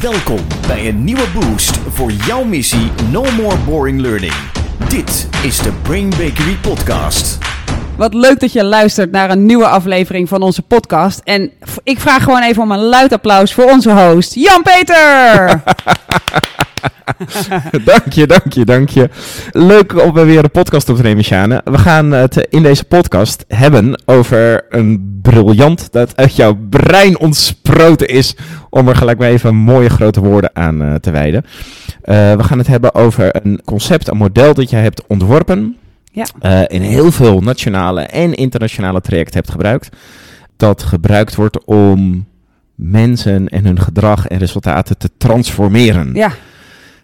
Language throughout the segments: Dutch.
Welkom bij een nieuwe boost voor jouw missie No More Boring Learning. Dit is de Brain Bakery Podcast. Wat leuk dat je luistert naar een nieuwe aflevering van onze podcast. En ik vraag gewoon even om een luid applaus voor onze host, Jan-Peter! dank je, dank je, dank je. Leuk om weer een podcast op te nemen, Sjane. We gaan het in deze podcast hebben over een briljant dat uit jouw brein ontsproten is. Om er gelijk maar even mooie grote woorden aan eh, te wijden. Eh, we gaan het hebben over een concept, een model dat jij hebt ontworpen. Ja. eh, in heel veel nationale en internationale trajecten hebt gebruikt. Dat gebruikt wordt om mensen en hun gedrag en resultaten te transformeren. ja,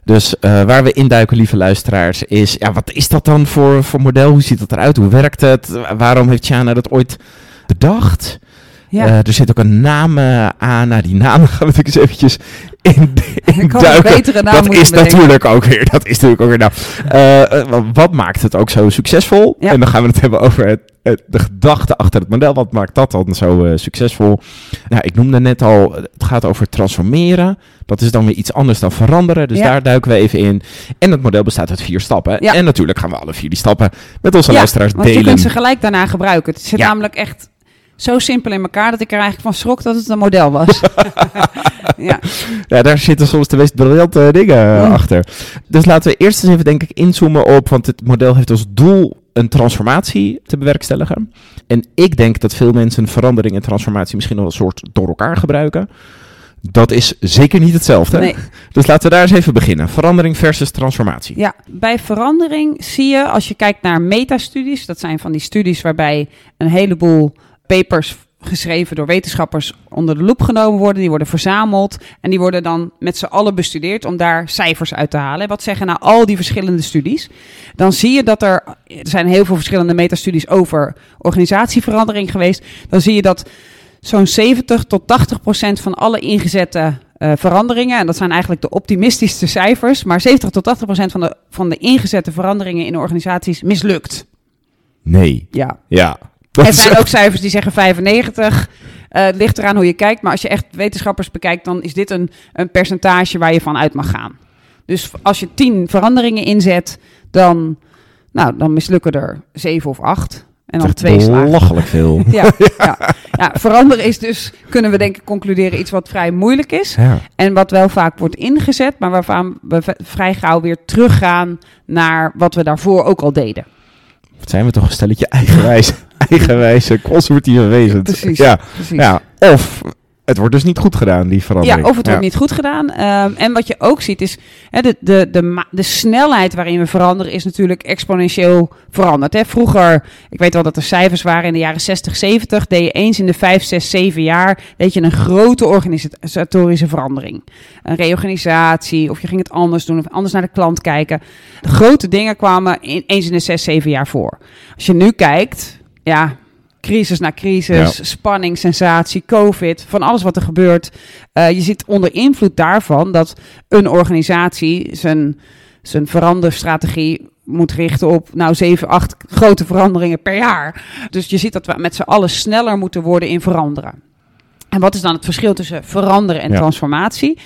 Dus eh, waar we induiken, lieve luisteraars, is ja, wat is dat dan voor, voor model? Hoe ziet dat eruit? Hoe werkt het? Waarom heeft Sjana dat ooit bedacht? ja. Eh, er zit ook een naam eh, aan. Nou, die namen gaan we natuurlijk eens eventjes in, naam Dat is natuurlijk ook weer. Dat is natuurlijk ook weer. Nou, wa- wat maakt het ook zo succesvol? Ja. En dan gaan we het hebben over het- de gedachte achter het model. Wat maakt dat dan zo eh, succesvol? Nou, ik noemde net al, het gaat over transformeren. Dat is dan weer iets anders dan veranderen. Dus Ja. daar duiken we even in. En het model bestaat uit vier stappen. Ja. En natuurlijk gaan we alle vier die stappen met onze Ja, luisteraars want je delen. kunt ze gelijk daarna gebruiken. Het zit namelijk echt zo simpel in elkaar dat ik er eigenlijk van schrok dat het een model was. ja, Ja, daar zitten soms de meest briljante dingen eh, Mm. achter. Dus laten we eerst eens even, denk ik, inzoomen op, want het model heeft als doel een transformatie te bewerkstelligen. En ik denk dat veel mensen verandering en transformatie misschien nog een soort door elkaar gebruiken. Dat is zeker niet hetzelfde. nee. Dus laten we daar eens even beginnen. Verandering versus transformatie. Ja, bij verandering zie je, als je kijkt naar metastudies, dat zijn van die studies waarbij een heleboel papers geschreven door wetenschappers onder de loep genomen worden, die worden verzameld en die worden dan met z'n allen bestudeerd om daar cijfers uit te halen. Wat zeggen nou al die verschillende studies? Dan zie je dat er, er zijn heel veel verschillende metastudies over organisatieverandering geweest, dan zie je dat zo'n 70 tot 80 procent van alle ingezette eh, veranderingen, en dat zijn eigenlijk de optimistischste cijfers, maar 70 tot 80 procent van de, van de ingezette veranderingen in organisaties mislukt. Nee. Ja. Ja. Dat Er zijn ook cijfers die zeggen 95. Eh, het ligt eraan hoe je kijkt, maar als je echt wetenschappers bekijkt, dan is dit een, een percentage waar je van uit mag gaan. Dus als je 10 veranderingen inzet, dan, nou, dan mislukken er 7 of 8. En dan twee slagen. belachelijk veel. Ja, ja. ja, veranderen is dus, kunnen we denk ik concluderen, iets wat vrij moeilijk is. Ja. En wat wel vaak wordt ingezet, maar waarvan we vrij gauw weer teruggaan naar wat we daarvoor ook al deden. Wat zijn we toch een stelletje eigenwijs, eigenwijze, conservatieve wezens. Precies. Ja. Precies. ja. Of het wordt dus niet goed gedaan, die verandering. Ja, of het wordt niet goed gedaan. Ehm, en wat je ook ziet is, hè, de, de, de, de snelheid waarin we veranderen is natuurlijk exponentieel veranderd. Hè. Vroeger, ik weet wel dat er cijfers waren in de jaren 60, 70, deed je eens in de 5, 6, 7 jaar, deed je een grote organisatorische verandering. Een reorganisatie, of je ging het anders doen, of anders naar de klant kijken. De grote dingen kwamen in, eens in de 6, 7 jaar voor. Als je nu kijkt, ja, crisis na crisis, Ja. spanning, sensatie, covid, van alles wat er gebeurt. Eh, je zit onder invloed daarvan dat een organisatie zijn, zijn veranderstrategie moet richten op nou 7, 8 grote veranderingen per jaar. Dus je ziet dat we met z'n allen sneller moeten worden in veranderen. En wat is dan het verschil tussen veranderen en Ja. transformatie?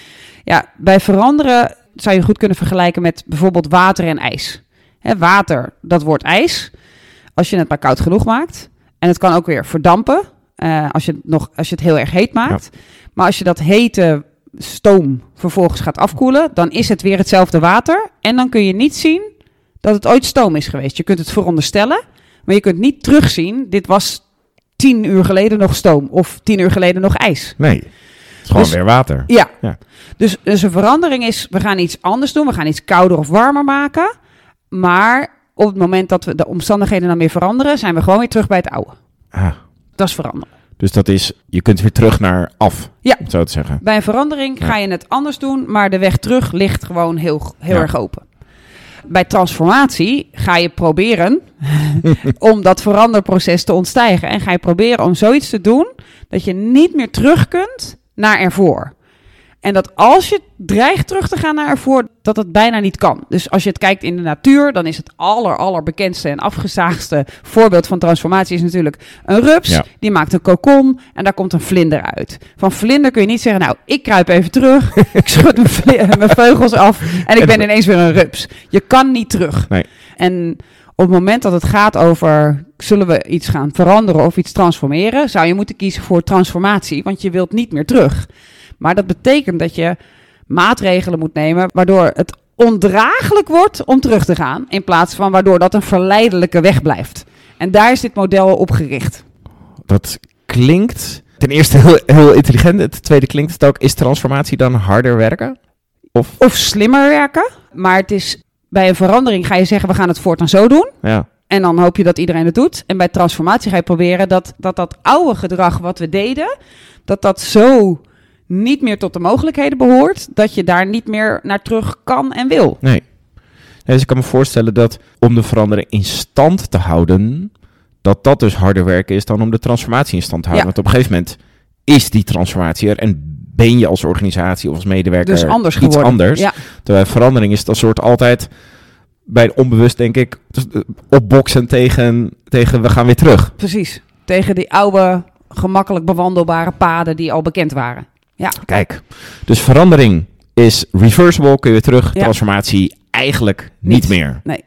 Ja, bij veranderen zou je goed kunnen vergelijken met bijvoorbeeld water en ijs. Hè, water, dat wordt ijs. Als je het maar koud genoeg maakt. En het kan ook weer verdampen. eh, als, je het nog, als je het heel erg heet maakt. Maar als je dat hete stoom vervolgens gaat afkoelen. dan is het weer hetzelfde water. En dan kun je niet zien dat het ooit stoom is geweest. Je kunt het veronderstellen. Maar je kunt niet terugzien. Dit was tien uur geleden nog stoom. Of tien uur geleden nog ijs. Nee, het is gewoon Dus- weer water. Ja. Ja. Dus, dus een verandering is, we gaan iets anders doen. We gaan iets kouder of warmer maken. Maar op het moment dat we de omstandigheden dan weer veranderen, zijn we gewoon weer terug bij het oude. Ah, Dat is veranderen. dus dat is, je kunt weer terug naar af, Ja. om zo te zeggen. Bij een verandering Ja. ga je het anders doen, maar de weg terug ligt gewoon heel, heel Ja. erg open. Bij transformatie ga je proberen om dat veranderproces te ontstijgen. En ga je proberen om zoiets te doen dat je niet meer terug kunt naar ervoor. En dat als je dreigt terug te gaan naar ervoor, dat het bijna niet kan. Dus als je het kijkt in de natuur, dan is het aller, allerbekendste en afgezaagste voorbeeld van transformatie is natuurlijk een rups. Ja. Die maakt een kokon en daar komt een vlinder uit. Van vlinder kun je niet zeggen, nou, ik kruip even terug, ik schud mijn, mijn vleugels af en ik ben ineens weer een rups. Je kan niet terug. Nee. En op het moment dat het gaat over zullen we iets gaan veranderen of iets transformeren, zou je moeten kiezen voor transformatie, want je wilt niet meer terug. Maar dat betekent dat je maatregelen moet nemen waardoor het ondraaglijk wordt om terug te gaan, in plaats van waardoor dat een verleidelijke weg blijft. En daar is dit model op gericht. Dat klinkt ten eerste heel, heel intelligent. Het tweede klinkt het ook. Is transformatie dan harder werken? Of Of slimmer werken, maar het is bij een verandering ga je zeggen we gaan het voortaan zo doen. ja, En dan hoop je dat iedereen het doet. En bij transformatie ga je proberen dat dat, dat oude gedrag wat we deden, dat dat zo niet meer tot de mogelijkheden behoort, dat je daar niet meer naar terug kan en wil. nee. Nee, Dus ik kan me voorstellen dat om de verandering in stand te houden, dat dat dus harder werken is dan om de transformatie in stand te houden. Ja. Want op een gegeven moment is die transformatie er en ben je als organisatie of als medewerker Dus anders iets geworden. anders. Ja, Terwijl verandering is dat soort altijd bij onbewust, denk ik, dus, eh, opboksen tegen, tegen we gaan weer terug. precies. Tegen die oude, gemakkelijk bewandelbare paden die al bekend waren. Ja, Kijk, dus verandering is reversible, kun je weer terug. Ja. Transformatie eigenlijk niet, Niet. meer. Nee.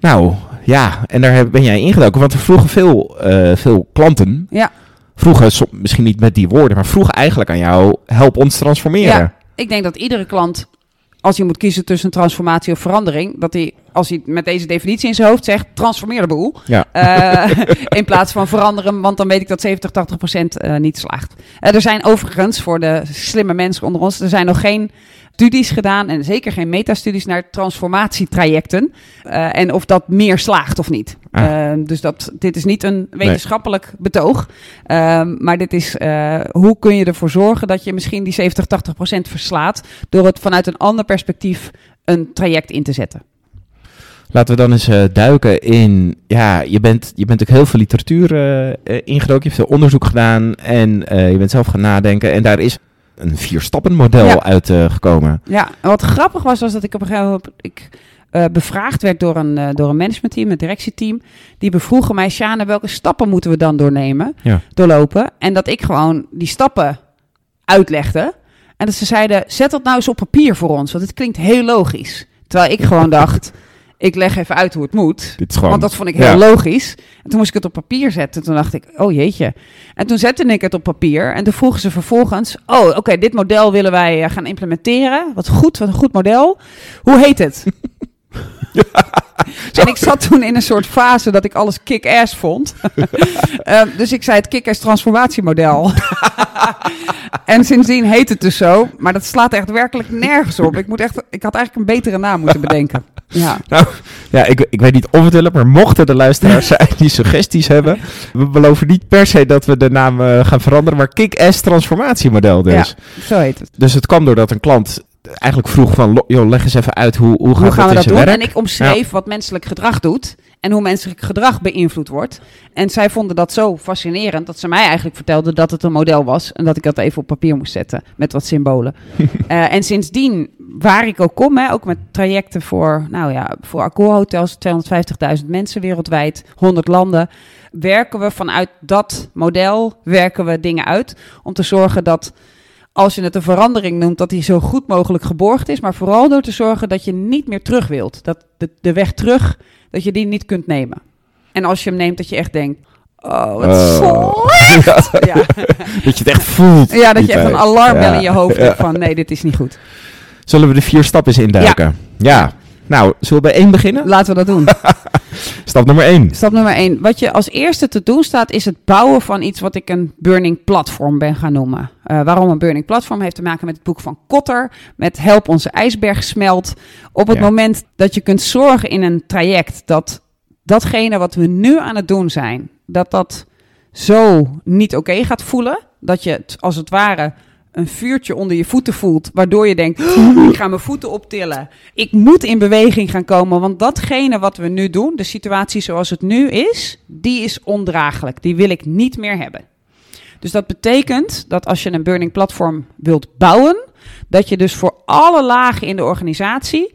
Nou, ja, en daar ben jij ingedoken. Want er vroegen veel, eh, veel klanten, ja. vroegen, misschien niet met die woorden, maar vroegen eigenlijk aan jou, help ons transformeren. Ja. Ik denk dat iedere klant, als hij moet kiezen tussen transformatie of verandering, dat hij, als hij met deze definitie in zijn hoofd zegt, transformeer de boel. Ja. Eh, in plaats van veranderen, want dan weet ik dat 70, 80 procent eh, niet slaagt. Eh, er zijn overigens, voor de slimme mensen onder ons, er zijn nog geen studies gedaan en zeker geen metastudies naar transformatietrajecten. Eh, en of dat meer slaagt of niet. Ah. Eh, dus dat, dit is niet een wetenschappelijk betoog. Ehm, maar dit is eh, hoe kun je ervoor zorgen dat je misschien die 70, 80 procent verslaat. door het vanuit een ander perspectief een traject in te zetten. Laten we dan eens eh, duiken in, ja, je bent, je bent ook heel veel literatuur eh, ingedoken, je hebt veel onderzoek gedaan en je bent zelf gaan nadenken en daar is een vierstappenmodel Ja. uitgekomen. Ja, en wat grappig was, was dat ik op een gegeven moment ik, eh, bevraagd werd door een, eh, door een managementteam, een directieteam. Die bevroegen mij, Sjane, welke stappen moeten we dan doornemen, Ja. doorlopen? En dat ik gewoon die stappen uitlegde. En dat ze zeiden, zet dat nou eens op papier voor ons, want het klinkt heel logisch. Terwijl ik gewoon dacht, ik leg even uit hoe het moet. Gewoon, Want dat vond ik heel Ja. logisch. En toen moest ik het op papier zetten. Toen dacht ik, oh jeetje. En toen zette ik het op papier. En toen vroegen ze vervolgens... Oh, oké, dit model willen wij eh, gaan implementeren. Wat goed, wat een goed model. Hoe heet het? en ik zat toen in een soort fase dat ik alles kick-ass vond. Ehm, dus ik zei het kick-ass transformatiemodel. en sindsdien heet het dus zo. Maar dat slaat echt werkelijk nergens op. Ik, moet echt, ik had eigenlijk een betere naam moeten bedenken. Ja. Nou, ja, ik, ik weet niet of het willen, maar mochten de luisteraars zijn die suggesties hebben, we beloven niet per se dat we de naam eh, gaan veranderen, maar kick-ass transformatiemodel dus. Zo heet het. Dus het kwam doordat een klant eigenlijk vroeg van, joh, leg eens even uit hoe, hoe, gaan we dat doen? werk? En ik omschreef wat menselijk gedrag doet en hoe menselijk gedrag beïnvloed wordt. En zij vonden dat zo fascinerend dat ze mij eigenlijk vertelden dat het een model was en dat ik dat even op papier moest zetten met wat symbolen. Eh, en sindsdien, waar ik ook kom, hè, ook met trajecten voor, nou ja, voor Accor-hotels, 250.000 mensen wereldwijd, 100 landen, werken we vanuit dat model, werken we dingen uit om te zorgen dat als je het een verandering noemt, dat die zo goed mogelijk geborgd is. Maar vooral door te zorgen dat je niet meer terug wilt. Dat de, de weg terug, dat je die niet kunt nemen. En als je hem neemt, dat je echt denkt, oh, wat Oh. slecht. Ja. Dat je het echt voelt. ja, dat je echt een alarmbel Ja. in je hoofd hebt van, nee, dit is niet goed. Zullen we de vier stappen eens induiken? Ja. Nou, zullen we bij één beginnen? Laten we dat doen. Stap nummer één. Stap nummer één. Wat je als eerste te doen staat, is het bouwen van iets wat ik een burning platform ben gaan noemen. Eh, waarom een burning platform heeft te maken met het boek van Kotter, met Help onze ijsberg smelt. Op het Ja. moment dat je kunt zorgen in een traject dat datgene wat we nu aan het doen zijn, dat dat zo niet oké gaat voelen, dat je het als het ware een vuurtje onder je voeten voelt, waardoor je denkt, ik ga mijn voeten optillen. Ik moet in beweging gaan komen, want datgene wat we nu doen, de situatie zoals het nu is, die is ondraaglijk. Die wil ik niet meer hebben. Dus dat betekent dat als je een burning platform wilt bouwen, dat je dus voor alle lagen in de organisatie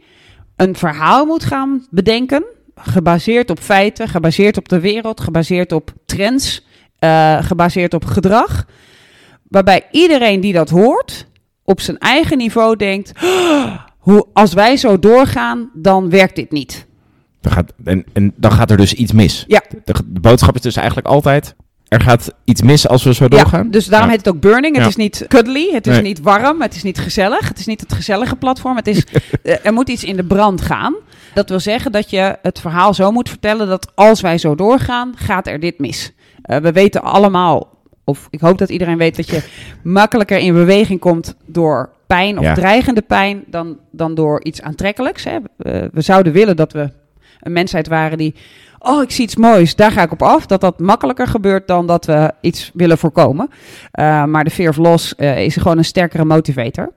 een verhaal moet gaan bedenken. Gebaseerd op feiten, gebaseerd op de wereld, gebaseerd op trends, uh, gebaseerd op gedrag. Waarbij iedereen die dat hoort op zijn eigen niveau denkt: hoe, als wij zo doorgaan, dan werkt dit niet. Dan gaat, en, en dan gaat er dus iets mis. Ja. De, de boodschap is dus eigenlijk altijd: er gaat iets mis als we zo doorgaan. Ja, dus daarom Ja. heet het ook burning. Het Ja. is niet cuddly, het is Nee. niet warm, het is niet gezellig. Het is niet het gezellige platform. Het is, eh, er moet iets in de brand gaan. Dat wil zeggen dat je het verhaal zo moet vertellen dat als wij zo doorgaan, gaat er dit mis. Eh, we weten allemaal, of ik hoop dat iedereen weet dat je makkelijker in beweging komt door pijn of Ja. dreigende pijn dan, dan door iets aantrekkelijks. Hè. Eh, we zouden willen dat we een mensheid waren die, oh ik zie iets moois, daar ga ik op af. Dat dat makkelijker gebeurt dan dat we iets willen voorkomen. Uh, maar de fear of loss uh, is gewoon een sterkere motivator.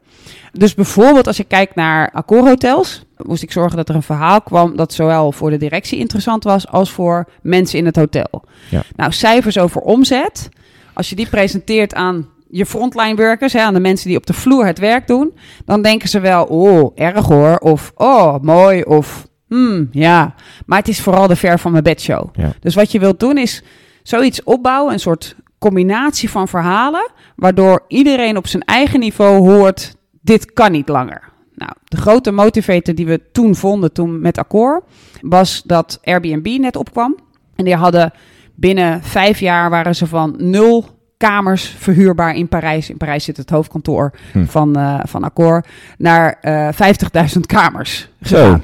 Dus bijvoorbeeld als je kijkt naar akkoordhotels, moest ik zorgen dat er een verhaal kwam dat zowel voor de directie interessant was als voor mensen in het hotel. Ja. Nou, cijfers over omzet, als je die presenteert aan je frontline workers, hè, aan de mensen die op de vloer het werk doen, dan denken ze wel, oh, erg hoor, of oh, mooi, of hmm, ja. Maar het is vooral de ver van mijn bedshow. Ja. Dus wat je wilt doen is zoiets opbouwen, een soort combinatie van verhalen, waardoor iedereen op zijn eigen niveau hoort, dit kan niet langer. Nou, de grote motivator die we toen vonden, toen met Accor, was dat Airbnb net opkwam. En die hadden binnen vijf jaar waren ze van nul kamers verhuurbaar in Parijs. In Parijs zit het hoofdkantoor Hm. van, uh, van Accor. Naar uh, 50.000 kamers. Zo.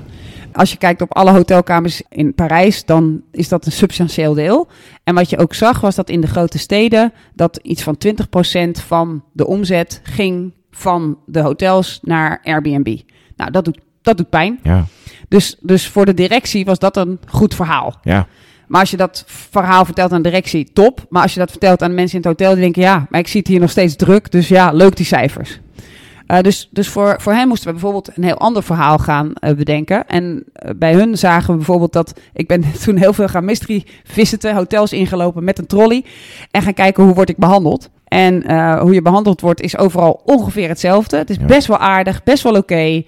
Als je kijkt op alle hotelkamers in Parijs, dan is dat een substantieel deel. En wat je ook zag, was dat in de grote steden... dat iets van 20% van de omzet ging van de hotels naar Airbnb. Nou, dat doet, dat doet pijn. Ja, Dus, dus voor de directie was dat een goed verhaal. ja. Maar als je dat verhaal vertelt aan de directie, top. Maar als je dat vertelt aan de mensen in het hotel, die denken... ja, maar ik zie het hier nog steeds druk, dus ja, leuk die cijfers. Uh, dus dus voor, voor hen moesten we bijvoorbeeld een heel ander verhaal gaan uh, bedenken. En uh, bij hun zagen we bijvoorbeeld dat... Ik ben toen heel veel gaan mystery visiten, hotels ingelopen met een trolley. En gaan kijken hoe word ik behandeld. En hoe je behandeld wordt is overal ongeveer hetzelfde. Het is Ja. best wel aardig, best wel oké.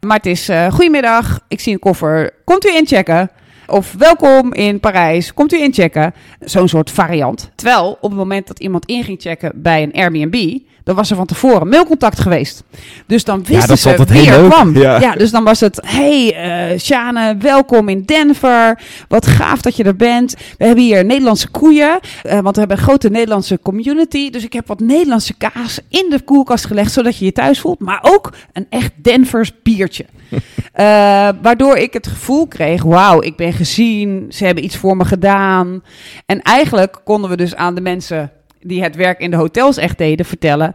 Maar het is, goedemiddag, ik zie een koffer, komt u inchecken? Of welkom in Parijs, komt u inchecken? Zo'n soort variant. Terwijl op het moment dat iemand in ging checken bij een Airbnb... dan was er van tevoren mailcontact geweest. Dus dan wisten ze wie er kwam. Ja. Ja. dus dan was het... Hey, uh, Sjane, welkom in Denver. Wat gaaf dat je er bent. We hebben hier Nederlandse koeien. Uh, want we hebben een grote Nederlandse community. Dus ik heb wat Nederlandse kaas in de koelkast gelegd... zodat je je thuis voelt. Maar ook een echt Denvers biertje. Uh, waardoor ik het gevoel kreeg, wauw, ik ben gezien, ze hebben iets voor me gedaan. En eigenlijk konden we dus aan de mensen die het werk in de hotels echt deden vertellen,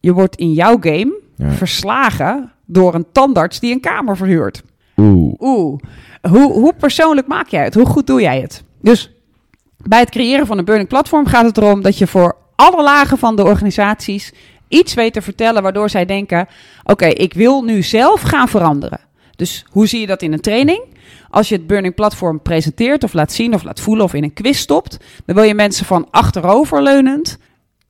je wordt in jouw game Ja. verslagen door een tandarts die een kamer verhuurt. Oeh. Oeh, hoe, hoe persoonlijk maak jij het? Hoe goed doe jij het? Dus bij het creëren van een burning platform gaat het erom dat je voor alle lagen van de organisaties iets weet te vertellen waardoor zij denken: oké, ik wil nu zelf gaan veranderen. Dus hoe zie je dat in een training? Als je het burning platform presenteert of laat zien of laat voelen of in een quiz stopt, dan wil je mensen van achteroverleunend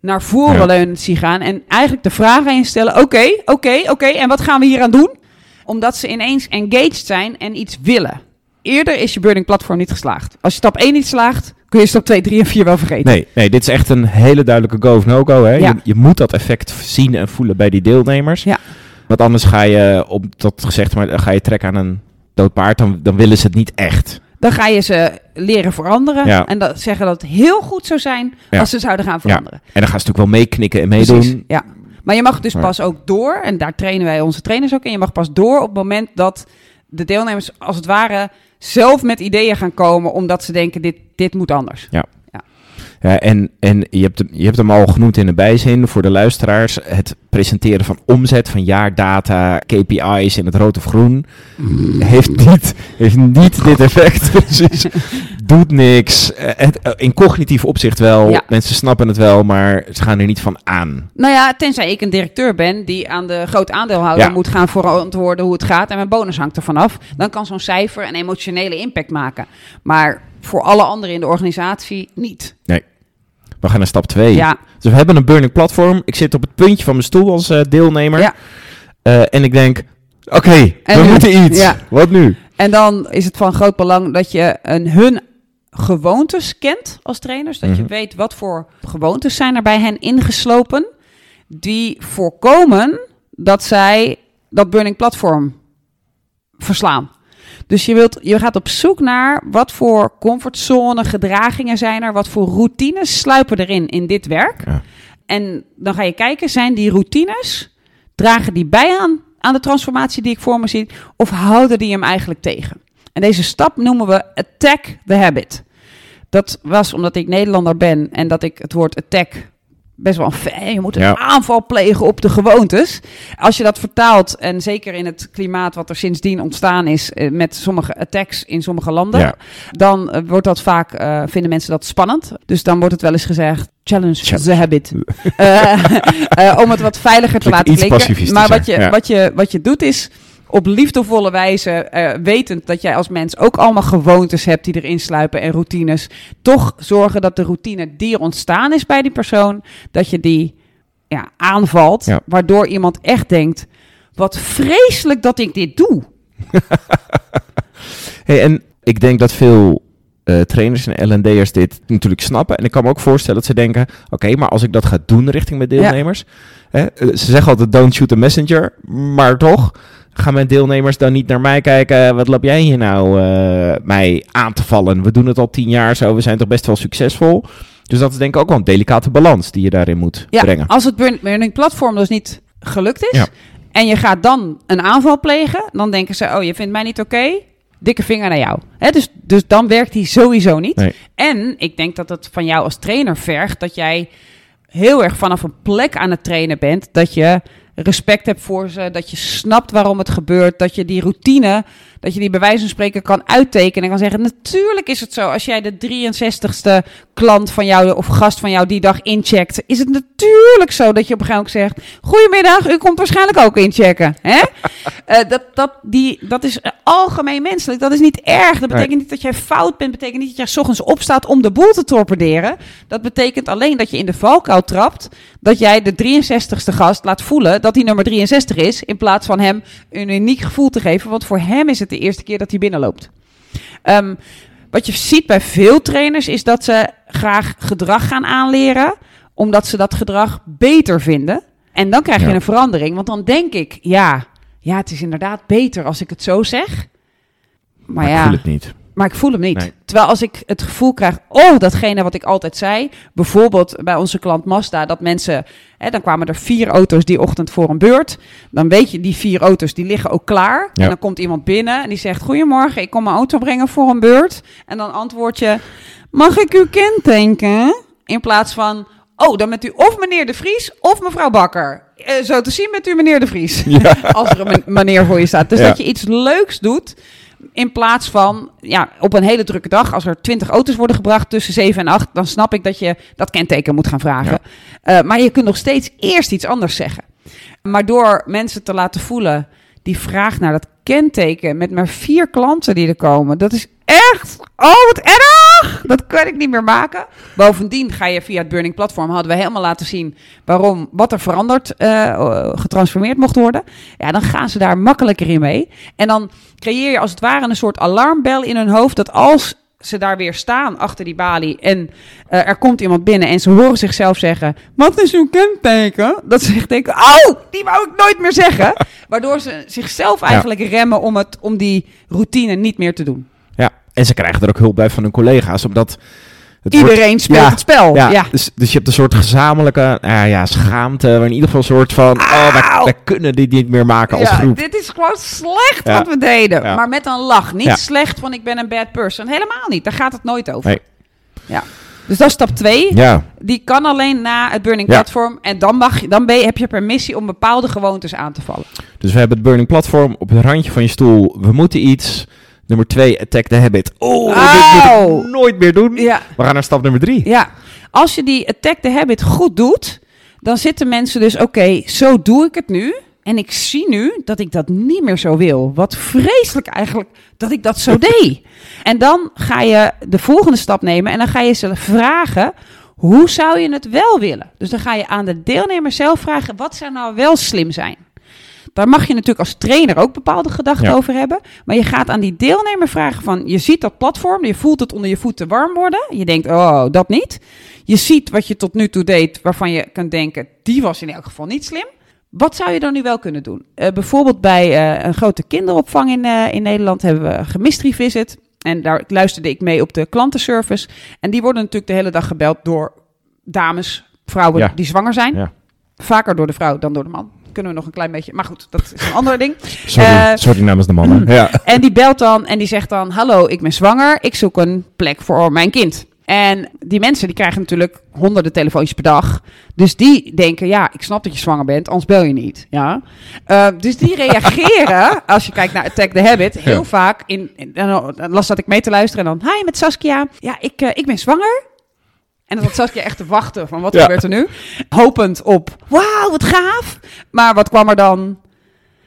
naar voren leunend zien gaan en eigenlijk de vraag aan je stellen: oké, oké, oké, en wat gaan we hier aan doen? Omdat ze ineens engaged zijn en iets willen. Eerder is je burning platform niet geslaagd. Als je stap 1 niet slaagt, kun je stap 2, 3 en 4 wel vergeten. Nee, nee, dit is echt een hele duidelijke go of no-go. Hè? Ja. Je, je moet dat effect zien en voelen bij die deelnemers. Ja. Want anders ga je, op dat gezegd, maar ga je trekken aan een dood paard, dan, dan willen ze het niet echt. Dan ga je ze leren veranderen. Ja. En dat zeggen dat het heel goed zou zijn Ja. als ze zouden gaan veranderen. En dan gaan ze natuurlijk wel meeknikken en meedoen. Precies, ja. Maar je mag dus pas ook door, en daar trainen wij onze trainers ook in. Je mag pas door op het moment dat de deelnemers als het ware zelf met ideeën gaan komen, omdat ze denken: dit, dit moet anders. Ja, en en je, hebt hem, je hebt hem al genoemd in de bijzin voor de luisteraars. Het presenteren van omzet, van jaardata, KPI's in het rood of groen. Heeft niet, heeft niet dit effect, precies. Doet niks. Eh, Het, eh, in cognitief opzicht wel. Ja. Mensen snappen het wel, maar ze gaan er niet van aan. Nou ja, tenzij ik een directeur ben die aan de groot aandeelhouder Ja. moet gaan verantwoorden hoe het gaat en mijn bonus hangt er vanaf, dan kan zo'n cijfer een emotionele impact maken. Maar voor alle anderen in de organisatie niet. We gaan naar stap 2. Ja, Dus we hebben een burning platform. Ik zit op het puntje van mijn stoel als eh, deelnemer. Ja. Eh, en ik denk, oké, we nu? moeten iets. Ja. Wat nu? En dan is het van groot belang dat je een, hun gewoontes kent als trainers. Dat je Mhm. weet wat voor gewoontes zijn er bij hen ingeslopen. Die voorkomen dat zij dat burning platform verslaan. Dus je, wilt, je gaat op zoek naar wat voor comfortzone gedragingen zijn er. Wat voor routines sluipen erin in dit werk. Ja. En dan ga je kijken, zijn die routines, dragen die bij aan, aan de transformatie die ik voor me zie? Of houden die hem eigenlijk tegen? En deze stap noemen we attack the habit. Dat was omdat ik Nederlander ben en dat ik het woord attack best wel een fan. Je moet een Ja. aanval plegen op de gewoontes. Als je dat vertaalt, en zeker in het klimaat wat er sindsdien ontstaan is eh, met sommige attacks in sommige landen, Ja. dan eh, wordt dat vaak, eh, vinden mensen dat spannend. Dus dan wordt het wel eens gezegd, challenge, Challenge. the habit. Om het wat veiliger te Klinkt laten klinken. Maar wat je, ja. wat, je, wat je doet is op liefdevolle wijze, eh, wetend dat jij als mens ook allemaal gewoontes hebt die erin sluipen en routines, toch zorgen dat de routine die er ontstaan is bij die persoon, dat je die ja, aanvalt, Ja. waardoor iemand echt denkt, wat vreselijk dat ik dit doe. Hey, en ik denk dat veel eh, trainers en L&D'ers dit natuurlijk snappen. En ik kan me ook voorstellen dat ze denken... Oké, maar als ik dat ga doen richting mijn deelnemers... Hè, eh, ze zeggen altijd don't shoot the messenger. Maar toch gaan mijn deelnemers dan niet naar mij kijken... Wat loop jij hier nou eh, mij aan te vallen? We doen het al tien jaar zo. We zijn toch best wel succesvol. Dus dat is denk ik ook wel een delicate balans die je daarin moet Ja, brengen. als het burn- burning platform dus niet gelukt is Ja. en je gaat dan een aanval plegen, dan denken ze, oh, je vindt mij niet oké, dikke vinger naar jou. Hè, dus, dus dan werkt die sowieso niet. Nee. En ik denk dat het van jou als trainer vergt dat jij heel erg vanaf een plek aan het trainen bent, dat je respect hebt voor ze, dat je snapt waarom het gebeurt, dat je die routine, dat je die bij wijze van spreken kan uittekenen en kan zeggen, natuurlijk is het zo, als jij de 63ste klant van jou of gast van jou die dag incheckt, is het natuurlijk zo dat je op een gegeven moment zegt, goedemiddag, u komt waarschijnlijk ook inchecken. Hè? Eh, dat, dat, die, dat is algemeen menselijk, dat is niet erg. Dat betekent niet dat jij fout bent, betekent niet dat jij 's ochtends opstaat om de boel te torpederen. Dat betekent alleen dat je in de valkuil trapt, dat jij de 63ste gast laat voelen dat hij nummer 63 is, in plaats van hem een uniek gevoel te geven, want voor hem is het de eerste keer dat hij binnenloopt. Ehm, wat je ziet bij veel trainers is dat ze graag gedrag gaan aanleren, omdat ze dat gedrag beter vinden. En dan krijg je Ja. een verandering, want dan denk ik, ja, ja, het is inderdaad beter als ik het zo zeg. Maar, maar ja, ik voel het niet. Maar ik voel hem niet. Nee. Terwijl als ik het gevoel krijg, oh, datgene wat ik altijd zei. Bijvoorbeeld bij onze klant Mazda, dat mensen, hè, dan kwamen er vier auto's die ochtend voor een beurt. Dan weet je, die vier auto's, die liggen ook klaar. Ja. En dan komt iemand binnen en die zegt, goedemorgen, ik kom mijn auto brengen voor een beurt. En dan antwoord je, mag ik u kentanken? In plaats van, oh, dan bent u of meneer De Vries of mevrouw Bakker. Eh, zo te zien bent u meneer De Vries. Ja. Als er een meneer voor je staat. Dus Ja. dat je iets leuks doet. In plaats van, ja, op een hele drukke dag, als er twintig auto's worden gebracht tussen 7 en 8, dan snap ik dat je dat kenteken moet gaan vragen. Eh, maar je kunt nog steeds eerst iets anders zeggen. Maar door mensen te laten voelen, die vraag naar dat kenteken met maar vier klanten die er komen, dat is echt, oh wat erg! Dat kan ik niet meer maken. Bovendien ga je via het Burning Platform, hadden we helemaal laten zien waarom, wat er veranderd, eh, getransformeerd mocht worden. Ja, dan gaan ze daar makkelijker in mee. En dan creëer je als het ware een soort alarmbel in hun hoofd dat als ze daar weer staan achter die balie en eh, er komt iemand binnen en ze horen zichzelf zeggen: Wat is uw kenteken? Dat ze echt denken: Oh, die wou ik nooit meer zeggen. Waardoor ze zichzelf eigenlijk remmen om, het, om die routine niet meer te doen. En ze krijgen er ook hulp bij van hun collega's, omdat... Het Iedereen wordt- speelt Ja, het spel. Ja, Ja. Dus, dus je hebt een soort gezamenlijke nou ja, schaamte, maar in ieder geval een soort van, oh, wij, Auw! wij kunnen dit niet meer maken als Ja, groep. dit is gewoon slecht wat we deden. Maar met een lach. Niet slecht van ik ben een bad person. Helemaal niet. Daar gaat het nooit over. Nee. Ja. Dus dat is stap 2. Ja, Die kan alleen na het Burning. Platform. En dan, mag, je- dan ben je, heb je permissie om bepaalde gewoontes aan te vallen. dus we hebben het Burning Platform op het randje van je stoel. We moeten iets. Nummer twee, attack the habit. Oh, dit Auw. moet ik nooit meer doen. Ja. We gaan naar stap nummer drie. Ja. Als je die attack the habit goed doet, dan zitten mensen dus, oké, zo doe ik het nu. En ik zie nu dat ik dat niet meer zo wil. Wat vreselijk eigenlijk dat ik dat zo deed. En dan ga je de volgende stap nemen en dan ga je ze vragen: hoe zou je het wel willen? Dus dan ga je aan de deelnemer zelf vragen: wat zou nou wel slim zijn? Daar mag je natuurlijk als trainer ook bepaalde gedachten Ja. over hebben. Maar je gaat aan die deelnemer vragen van... Je ziet dat platform, je voelt het onder je voeten warm worden. Je denkt, oh, dat niet. Je ziet wat je tot nu toe deed, waarvan je kunt denken... Die was in elk geval niet slim. Wat zou je dan nu wel kunnen doen? Eh, bijvoorbeeld bij eh, een grote kinderopvang in, eh, in Nederland hebben we een gemystery visit. En daar luisterde ik mee op de klantenservice. En die worden natuurlijk de hele dag gebeld door dames, vrouwen Ja. die zwanger zijn. Ja. Vaker door de vrouw dan door de man. Kunnen we nog een klein beetje. Maar goed, dat is een ander ding. Sorry, sorry namens de mannen. Ja. En die belt dan en die zegt dan: Hallo, ik ben zwanger. Ik zoek een plek voor mijn kind. En die mensen die krijgen natuurlijk honderden telefoontjes per dag. Dus die denken, ja, ik snap dat je zwanger bent, anders bel je niet. Ja? Eh, dus die reageren, als je kijkt naar Attack the Habit, heel Ja. vaak. In, in, dan dan las dat ik mee te luisteren en dan, hi met Saskia. Ja, ik, eh, ik ben zwanger. En dan zat Saskia echt te wachten van, wat Ja. gebeurt er nu? Hopend op, wauw, wat gaaf. Maar wat kwam er dan?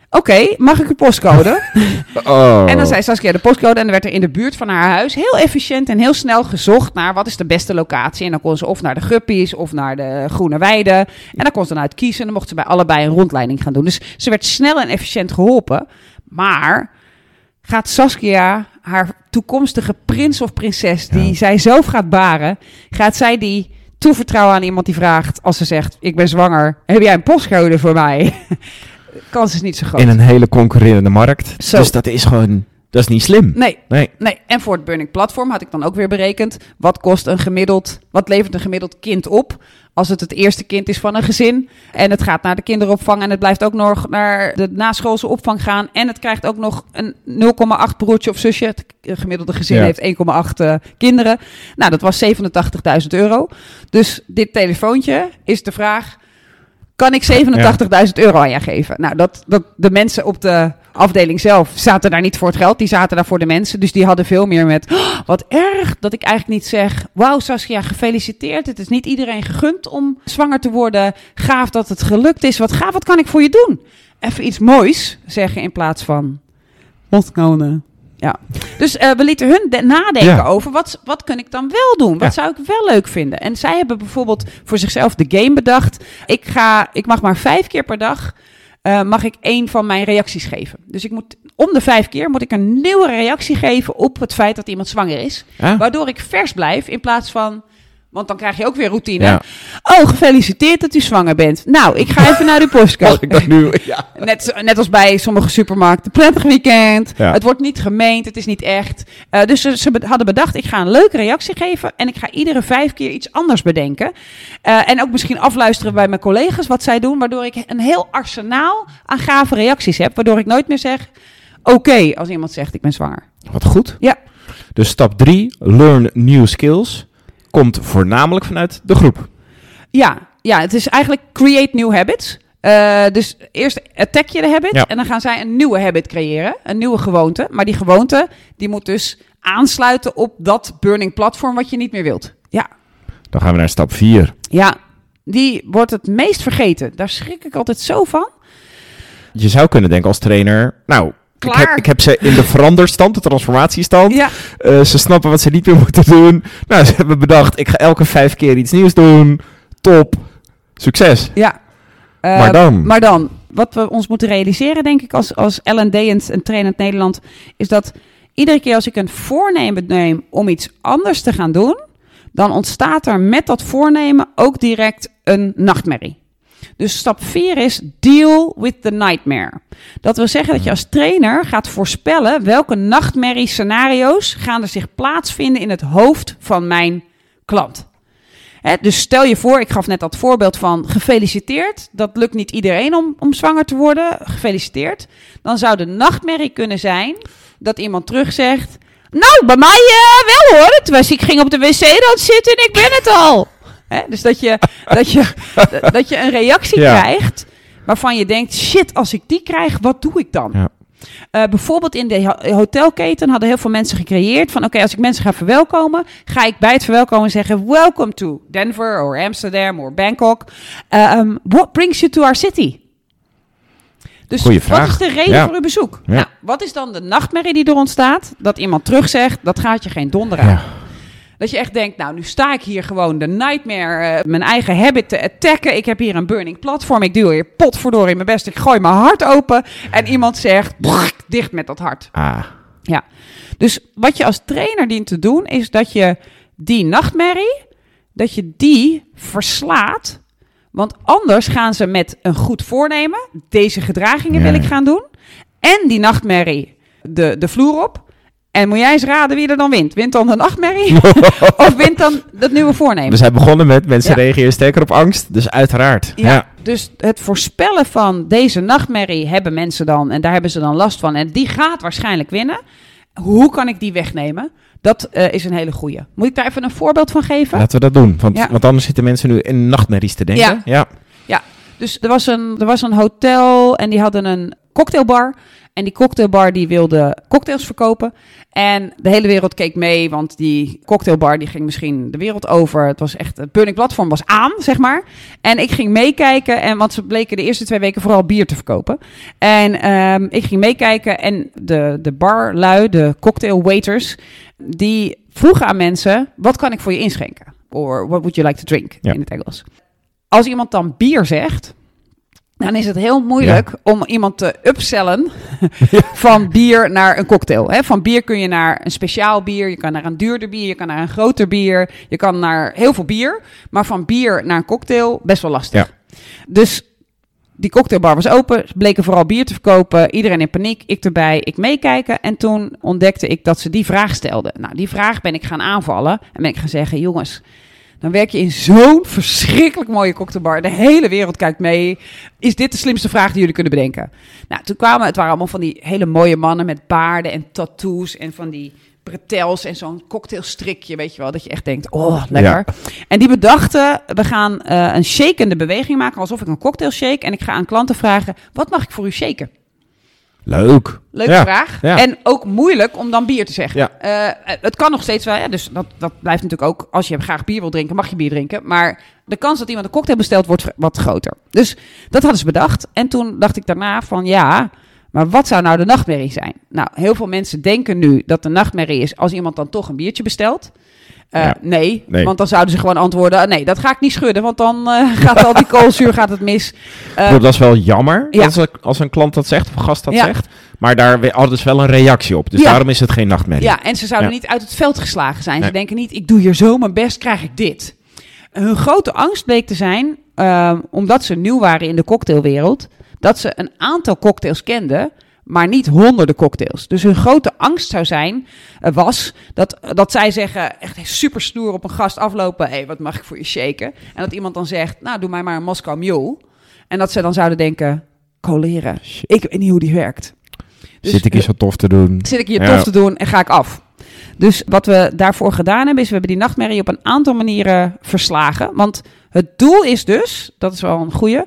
Oké, mag ik uw postcode? Oh. En dan zei Saskia de postcode en dan werd er in de buurt van haar huis heel efficiënt en heel snel gezocht naar wat is de beste locatie. En dan kon ze of naar de Guppies of naar de Groene Weide. En dan kon ze dan uit kiezen en dan mocht ze bij allebei een rondleiding gaan doen. Dus ze werd snel en efficiënt geholpen. Maar gaat Saskia, haar toekomstige prins of prinses, die Ja. zij zelf gaat baren, gaat zij die toevertrouwen aan iemand die vraagt, als ze zegt, ik ben zwanger, heb jij een postcode voor mij? Kans is niet zo groot. In een hele concurrerende markt. Zo. Dus dat is gewoon, dat is niet slim. Nee, Nee. Nee, en voor het Burning Platform had ik dan ook weer berekend. Wat kost een gemiddeld, wat levert een gemiddeld kind op? Als het het eerste kind is van een gezin. En het gaat naar de kinderopvang. En het blijft ook nog naar de naschoolse opvang gaan. En het krijgt ook nog een 0,8 broertje of zusje. Het gemiddelde gezin Ja. heeft 1,8 eh, kinderen. Nou, dat was 87.000 euro. Dus dit telefoontje is de vraag. Kan ik 87.000 euro aan jou geven? Nou, dat, dat de mensen op de afdeling zelf zaten daar niet voor het geld. Die zaten daar voor de mensen. Dus die hadden veel meer met... "Oh, wat erg dat ik eigenlijk niet zeg... Wauw Saskia, gefeliciteerd. Het is niet iedereen gegund om zwanger te worden. Gaaf dat het gelukt is. Wat gaaf, wat kan ik voor je doen? Even iets moois zeggen in plaats van... Postcode. Ja. Dus eh, we lieten hun de- nadenken Ja. over wat, wat kan ik dan wel doen? Wat Ja. zou ik wel leuk vinden? En zij hebben bijvoorbeeld voor zichzelf de game bedacht. Ik, ga, ik mag maar vijf keer per dag eh, mag ik één van mijn reacties geven. Dus ik moet om de vijf keer moet ik een nieuwe reactie geven op het feit dat iemand zwanger is. Ja? Waardoor ik vers blijf in plaats van. Want dan krijg je ook weer routine. Ja. Oh, gefeliciteerd dat u zwanger bent. Nou, ik ga even naar uw postcode. Ik nu? Ja. Net, net als bij sommige supermarkten. Prettig weekend. Ja. Het wordt niet gemeend. Het is niet echt. Eh, dus ze, hadden bedacht, ik ga een leuke reactie geven. En ik ga iedere vijf keer iets anders bedenken. Eh, en ook misschien afluisteren bij mijn collega's wat zij doen. Waardoor ik een heel arsenaal aan gave reacties heb. Waardoor ik nooit meer zeg, oké, als iemand zegt ik ben zwanger. Wat goed. Ja. Dus stap 3, learn new skills, komt voornamelijk vanuit de groep. Ja, ja het is eigenlijk create new habits. Eh, dus eerst attack je de habit Ja. en dan gaan zij een nieuwe habit creëren, een nieuwe gewoonte. Maar die gewoonte die moet dus aansluiten op dat burning platform wat je niet meer wilt. Ja, Dan gaan we naar stap 4. ja die wordt het meest vergeten. Daar schrik ik altijd zo van. Je zou kunnen denken als trainer, nou, ik heb, ik heb ze in de veranderstand, de transformatiestand. Ja, Eh, ze snappen wat ze niet meer moeten doen. Nou, ze hebben bedacht, ik ga elke vijf keer iets nieuws doen. Top. Succes. ja. Eh, Maar dan? Maar dan, wat we ons moeten realiseren, denk ik, als, als L&D en Trainend Nederland, is dat iedere keer als ik een voornemen neem om iets anders te gaan doen, dan ontstaat er met dat voornemen ook direct een nachtmerrie. Dus stap 4 is deal with the nightmare. Dat wil zeggen dat je als trainer gaat voorspellen welke nachtmerrie scenario's gaan er zich plaatsvinden in het hoofd van mijn klant. Dus stel je voor, ik gaf net dat voorbeeld van gefeliciteerd. Dat lukt niet iedereen om, om zwanger te worden. Gefeliciteerd. Dan zou de nachtmerrie kunnen zijn dat iemand terugzegt. Nou, bij mij eh, wel hoor. Het was, ik ging op de wc-rand zitten en ik ben het al. Hè, dus dat je, dat, je, dat je een reactie Ja. krijgt waarvan je denkt, shit, als ik die krijg, wat doe ik dan? Ja. Eh, bijvoorbeeld in de ho- hotelketen hadden heel veel mensen gecreëerd van oké, als ik mensen ga verwelkomen, ga ik bij het verwelkomen zeggen welcome to Denver or Amsterdam or Bangkok. Um, what brings you to our city? Dus Goeie wat is de reden Ja. voor uw bezoek? Ja. Nou, wat is dan de nachtmerrie die er ontstaat? Dat iemand terugzegt, dat gaat je geen donder aan. Ja. Dat je echt denkt, nou, nu sta ik hier gewoon de nightmare, eh, mijn eigen habit te attacken. Ik heb hier een burning platform. Ik duw hier potverdorie mijn best. Ik gooi mijn hart open. En iemand zegt, "Brrr, dicht met dat hart. Ah, Ja. Dus wat je als trainer dient te doen, is dat je die nachtmerrie, dat je die verslaat. Want anders gaan ze met een goed voornemen, deze gedragingen Ja. wil ik gaan doen. En die nachtmerrie de, de vloer op. En moet jij eens raden wie er dan wint? Wint dan de nachtmerrie? of wint dan dat nieuwe voornemen? we zijn begonnen met mensen Ja. reageren sterker op angst. Dus uiteraard. Ja, Ja. dus het voorspellen van deze nachtmerrie hebben mensen dan en daar hebben ze dan last van en die gaat waarschijnlijk winnen. Hoe kan ik die wegnemen? Dat eh, is een hele goeie. Moet ik daar even een voorbeeld van geven? Laten we dat doen. Want, Ja. want anders zitten mensen nu in nachtmerries te denken. Ja. ja. Dus er was, een, er was een hotel en die hadden een cocktailbar. En die cocktailbar die wilde cocktails verkopen. En de hele wereld keek mee, want die cocktailbar die ging misschien de wereld over. Het was echt, het burning platform was aan, zeg maar. En ik ging meekijken, en, want ze bleken de eerste twee weken vooral bier te verkopen. En ehm, ik ging meekijken en de, de barlui, de cocktail waiters, die vroegen aan mensen, wat kan ik voor je inschenken? Or what would you like to drink, Ja. in het Engels. Als iemand dan bier zegt, dan is het heel moeilijk om iemand te upsellen van bier naar een cocktail. Hè? Van bier kun je naar een speciaal bier, je kan naar een duurder bier, je kan naar een groter bier, je kan naar heel veel bier. Maar van bier naar een cocktail best wel lastig. Dus die cocktailbar was open, bleken vooral bier te verkopen. Iedereen in paniek, ik erbij, ik meekijken. En toen ontdekte ik dat ze die vraag stelden. Nou, die vraag ben ik gaan aanvallen en ben ik gaan zeggen, jongens... Dan werk je in zo'n verschrikkelijk mooie cocktailbar. De hele wereld kijkt mee. Is dit de slimste vraag die jullie kunnen bedenken? Nou, toen kwamen, het waren allemaal van die hele mooie mannen met baarden en tattoos en van die bretels en zo'n cocktailstrikje, weet je wel. Dat je echt denkt, oh, lekker. En die bedachten, we gaan eh, een shakende beweging maken, alsof ik een cocktail shake. En ik ga aan klanten vragen, wat mag ik voor u shaken? Leuk. Leuke Ja. vraag. ja. En ook moeilijk om dan bier te zeggen. Ja. Eh, het kan nog steeds wel, ja, dus dat, dat blijft natuurlijk ook. Als je graag bier wil drinken, mag je bier drinken. Maar de kans dat iemand een cocktail bestelt, wordt wat groter. Dus dat hadden ze bedacht. En toen dacht ik daarna van ja, maar wat zou nou de nachtmerrie zijn? Nou, heel veel mensen denken nu dat de nachtmerrie is als iemand dan toch een biertje bestelt. Eh, Ja. nee, Nee. want dan zouden ze gewoon antwoorden: nee, dat ga ik niet schudden, want dan eh, gaat al die koolzuur gaat het mis. Eh, dat is wel jammer ja. als, een- als een klant dat zegt, of een gast dat Ja. zegt. Maar daar hadden ze wel een reactie op. Dus daarom is het geen nachtmerrie. Ja, en ze zouden niet uit het veld geslagen zijn. Ze denken niet, ik doe hier zo mijn best, krijg ik dit. Hun grote angst bleek te zijn, ehm, omdat ze nieuw waren in de cocktailwereld, dat ze een aantal cocktails kenden, maar niet honderden cocktails. Dus hun grote angst zou zijn, eh, was, dat, dat zij zeggen, echt super stoer op een gast aflopen, hé, hey, wat mag ik voor je shaken? En dat iemand dan zegt, nou, doe mij maar een Moscow Mule. En dat ze dan zouden denken, coleren, ik weet niet hoe die werkt. Dus Zit ik hier zo tof te doen? zit ik hier Ja. tof te doen en ga ik af. Dus wat we daarvoor gedaan hebben, is we hebben die nachtmerrie op een aantal manieren verslagen. Want het doel is dus, dat is wel een goeie,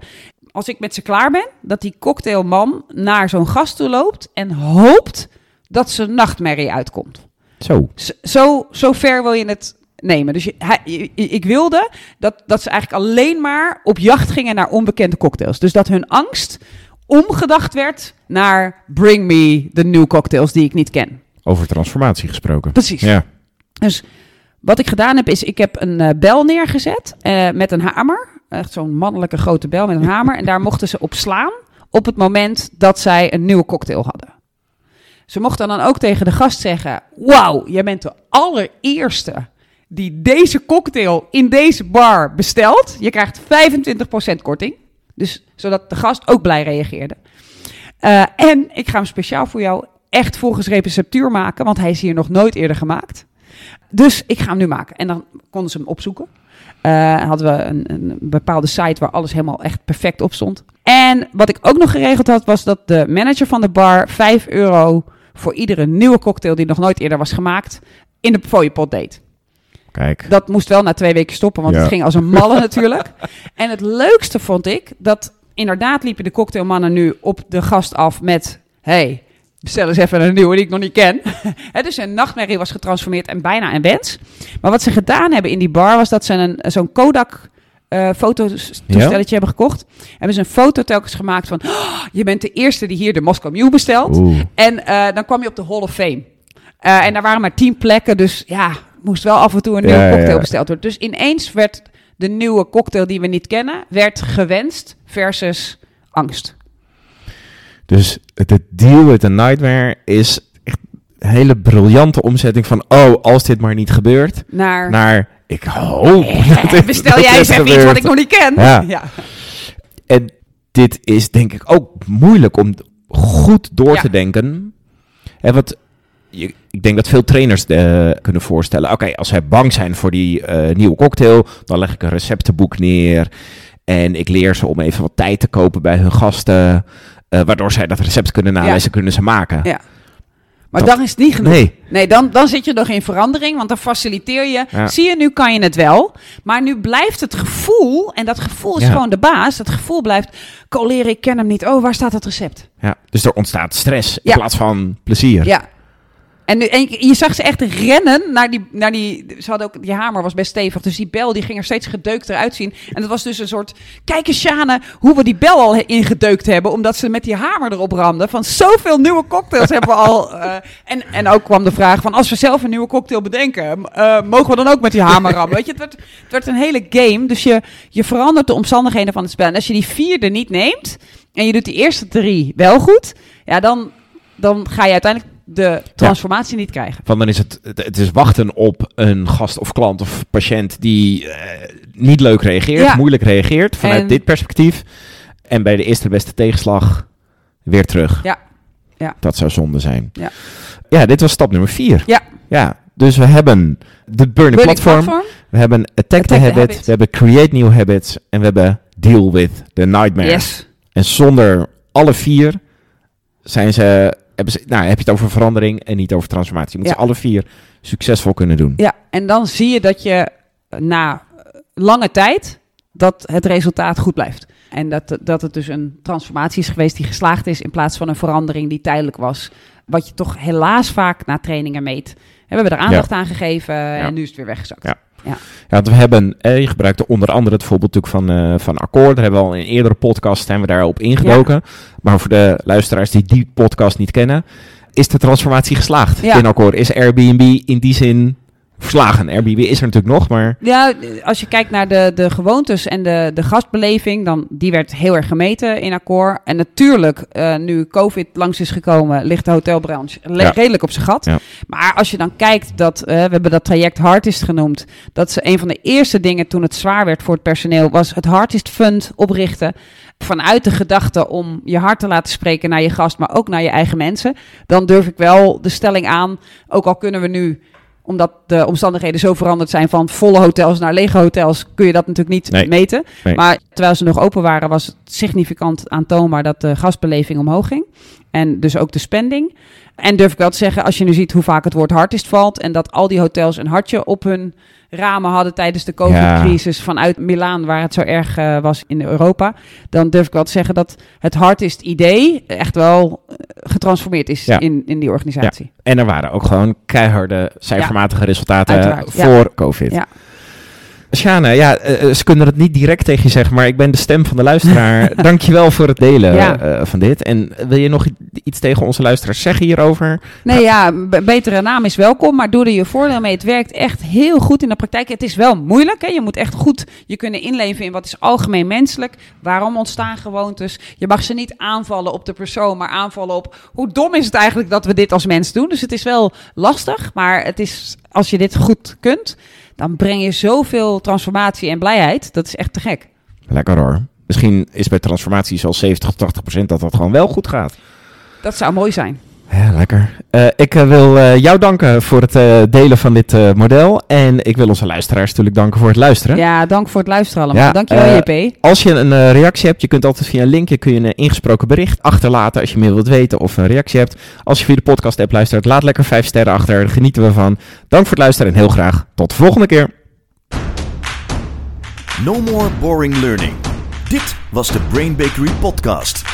als ik met ze klaar ben, dat die cocktailman naar zo'n gast toe loopt en hoopt dat zijn nachtmerrie uitkomt. Zo. Zo, zo ver wil je het nemen. Dus je, hij, je- ik wilde dat, dat ze eigenlijk alleen maar op jacht gingen naar onbekende cocktails. Dus dat hun angst omgedacht werd naar bring me de new cocktails die ik niet ken. Over transformatie gesproken. Precies. Ja. Dus wat ik gedaan heb, is ik heb een eh, bel neergezet eh, met een hamer. Echt zo'n mannelijke grote bel met een hamer. En daar mochten ze op slaan op het moment dat zij een nieuwe cocktail hadden. Ze mochten dan ook tegen de gast zeggen: Wauw, jij bent de allereerste die deze cocktail in deze bar bestelt. Je krijgt 25% korting. Dus zodat de gast ook blij reageerde. Eh, en ik ga hem speciaal voor jou echt volgens receptuur maken, want hij is hier nog nooit eerder gemaakt. Dus ik ga hem nu maken. En dan konden ze hem opzoeken. Eh, hadden we een, een bepaalde site waar alles helemaal echt perfect op stond. En wat ik ook nog geregeld had, was dat de manager van de bar 5 euro voor iedere nieuwe cocktail die nog nooit eerder was gemaakt, in de fooiepot deed. Kijk. Dat moest wel na twee weken stoppen, want Ja. het ging als een malle natuurlijk. En het leukste vond ik dat inderdaad liepen de cocktailmannen nu op de gast af met... Hey, bestel eens even een nieuwe die ik nog niet ken. Hè, dus een nachtmerrie was getransformeerd en bijna een wens. Maar wat ze gedaan hebben in die bar was dat ze een, zo'n Kodak... eh fototoestelletje hebben gekocht. Hebben ze een foto telkens gemaakt van... "Oh, je bent de eerste die hier de Moscow Mule bestelt. Oeh. En eh, dan kwam je op de Hall of Fame. Eh, en daar waren maar tien plekken, dus ja, moest wel af en toe een Ja, nieuwe cocktail ja. besteld worden. Dus ineens werd de nieuwe cocktail die we niet kennen, werd gewenst versus angst. Dus het deal with the nightmare is echt een hele briljante omzetting van... oh, als dit maar niet gebeurt, Naar, naar... ik hoop dat dit- bestel dat jij eens even iets wat ik nog niet ken. Ja. En dit is denk ik ook moeilijk om goed door Ja. te denken. Hè, wat, je, ik denk dat veel trainers eh, kunnen voorstellen. Oké, als zij bang zijn voor die eh, nieuwe cocktail, dan leg ik een receptenboek neer. En ik leer ze om even wat tijd te kopen bij hun gasten. Eh, waardoor zij dat recept kunnen nalezen, kunnen ze maken. Ja. Maar Dat- dan is het niet genoeg. Nee, Nee, dan, dan zit je nog in verandering, want dan faciliteer je. Ja. Zie je, nu kan je het wel. Maar nu blijft het gevoel, en dat gevoel is Ja. gewoon de baas. Dat gevoel blijft, coleren, ik ken hem niet. Oh, waar staat het recept? ja, dus er ontstaat stress in Ja. plaats van plezier. Ja. En, en je- zag ze echt rennen naar die, naar die... Ze hadden ook... Die hamer was best stevig, dus die bel die ging er steeds gedeukter uitzien. En dat was dus een soort... Kijk eens, Sjane, hoe we die bel al ingedeukt hebben... omdat ze met die hamer erop ramden. Van zoveel nieuwe cocktails hebben we al... eh, en, en ook kwam de vraag van... als we zelf een nieuwe cocktail bedenken... eh, mogen we dan ook met die hamer rammen? Weet je, het werd, het werd een hele game. Dus je, je verandert de omstandigheden van het spel. En als je die vierde niet neemt... en je doet die eerste drie wel goed... ja, dan, dan ga je uiteindelijk de transformatie niet krijgen. Van dan is het, het, is wachten op een gast of klant of patiënt die eh, niet leuk reageert, Ja. moeilijk reageert vanuit En- dit perspectief. En bij de eerste beste tegenslag weer terug. Ja. Ja. Dat zou zonde zijn. Ja. ja, dit was stap nummer vier. Ja. Ja, dus we hebben de Burning Platform, platform. we hebben Attack, the, Attack the habit, habit. we hebben Create New Habits en we hebben Deal with the Nightmare. Yes. En zonder alle vier zijn ze, hebben ze, nou heb je het over verandering en niet over transformatie. Je moet Ja. ze alle vier succesvol kunnen doen. Ja, en dan zie je dat je eh, na lange tijd dat het resultaat goed blijft. En dat, dat het dus een transformatie is geweest die geslaagd is in plaats van een verandering die tijdelijk was. Wat je toch helaas vaak na trainingen meet. We hebben er aandacht aan gegeven en nu is het weer weggezakt. Ja. Ja, want we hebben, eh, je gebruikte onder andere het voorbeeld natuurlijk van, eh van Akkoord. Daar hebben we al in eerdere podcast zijn we daarop ingedoken. Maar voor de luisteraars die die podcast niet kennen, is de transformatie geslaagd Ja. in Akkoord. Is Airbnb in die zin verslagen? Airbnb is er natuurlijk nog, maar Ja, als je kijkt naar de, de gewoontes en de, de gastbeleving, dan die werd heel erg gemeten in akkoord. En natuurlijk, eh, nu COVID langs is gekomen, ligt de hotelbranche Ja. redelijk op zijn gat. Ja. Maar als je dan kijkt dat, eh, we hebben dat traject Hardest genoemd, dat ze een van de eerste dingen toen het zwaar werd voor het personeel, was het Hardest Fund oprichten. Vanuit de gedachte om je hart te laten spreken naar je gast, maar ook naar je eigen mensen. Dan durf ik wel de stelling aan, ook al kunnen we nu omdat de omstandigheden zo veranderd zijn van volle hotels naar lege hotels, kun je dat natuurlijk niet Nee. meten. Nee. Maar terwijl ze nog open waren, was het significant aantoonbaar dat de gastbeleving omhoog ging. En dus ook de spending. En durf ik wel te zeggen, als je nu ziet hoe vaak het woord hartist valt en dat al die hotels een hartje op hun ramen hadden tijdens de COVID-crisis vanuit Milaan, waar het zo erg eh, was in Europa, dan durf ik wel te zeggen dat het hartist idee echt wel eh, getransformeerd is Ja. in, in die organisatie. en er waren ook gewoon keiharde cijfermatige resultaten Uiteraard, ja. voor COVID. Ja. Sjane, ja, eh, eh, ze kunnen het niet direct tegen je zeggen, maar ik ben de stem van de luisteraar. Dankjewel voor het delen Ja. eh, van dit. En wil je nog iets tegen onze luisteraars zeggen hierover? Nee, ja, betere naam is welkom, maar doe er je voordeel mee. Het werkt echt heel goed in de praktijk. Het is wel moeilijk, hè? je moet echt goed je kunnen inleven in wat is algemeen menselijk. Waarom ontstaan gewoontes? Je mag ze niet aanvallen op de persoon, maar aanvallen op hoe dom is het eigenlijk dat we dit als mens doen. Dus het is wel lastig, maar het is, als je dit goed kunt, dan breng je zoveel transformatie en blijheid. Dat is echt te gek. Lekker hoor. Misschien is bij transformaties al 70 tot 80 procent dat dat gewoon wel goed gaat. Dat zou mooi zijn. Ja, lekker. Eh, ik eh, wil eh, jou danken voor het eh, delen van dit eh, model. En ik wil onze luisteraars natuurlijk danken voor het luisteren. Ja, dank voor het luisteren allemaal. Ja, Dankjewel, JP. Als je een eh, reactie hebt, je kunt altijd via een linkje kun je een ingesproken bericht achterlaten als je meer wilt weten of een reactie hebt. Als je via de podcast app luistert, laat lekker vijf sterren achter. Daar genieten we van. Dank voor het luisteren en heel graag tot de volgende keer. No more boring learning. Dit was de Brain Bakery podcast.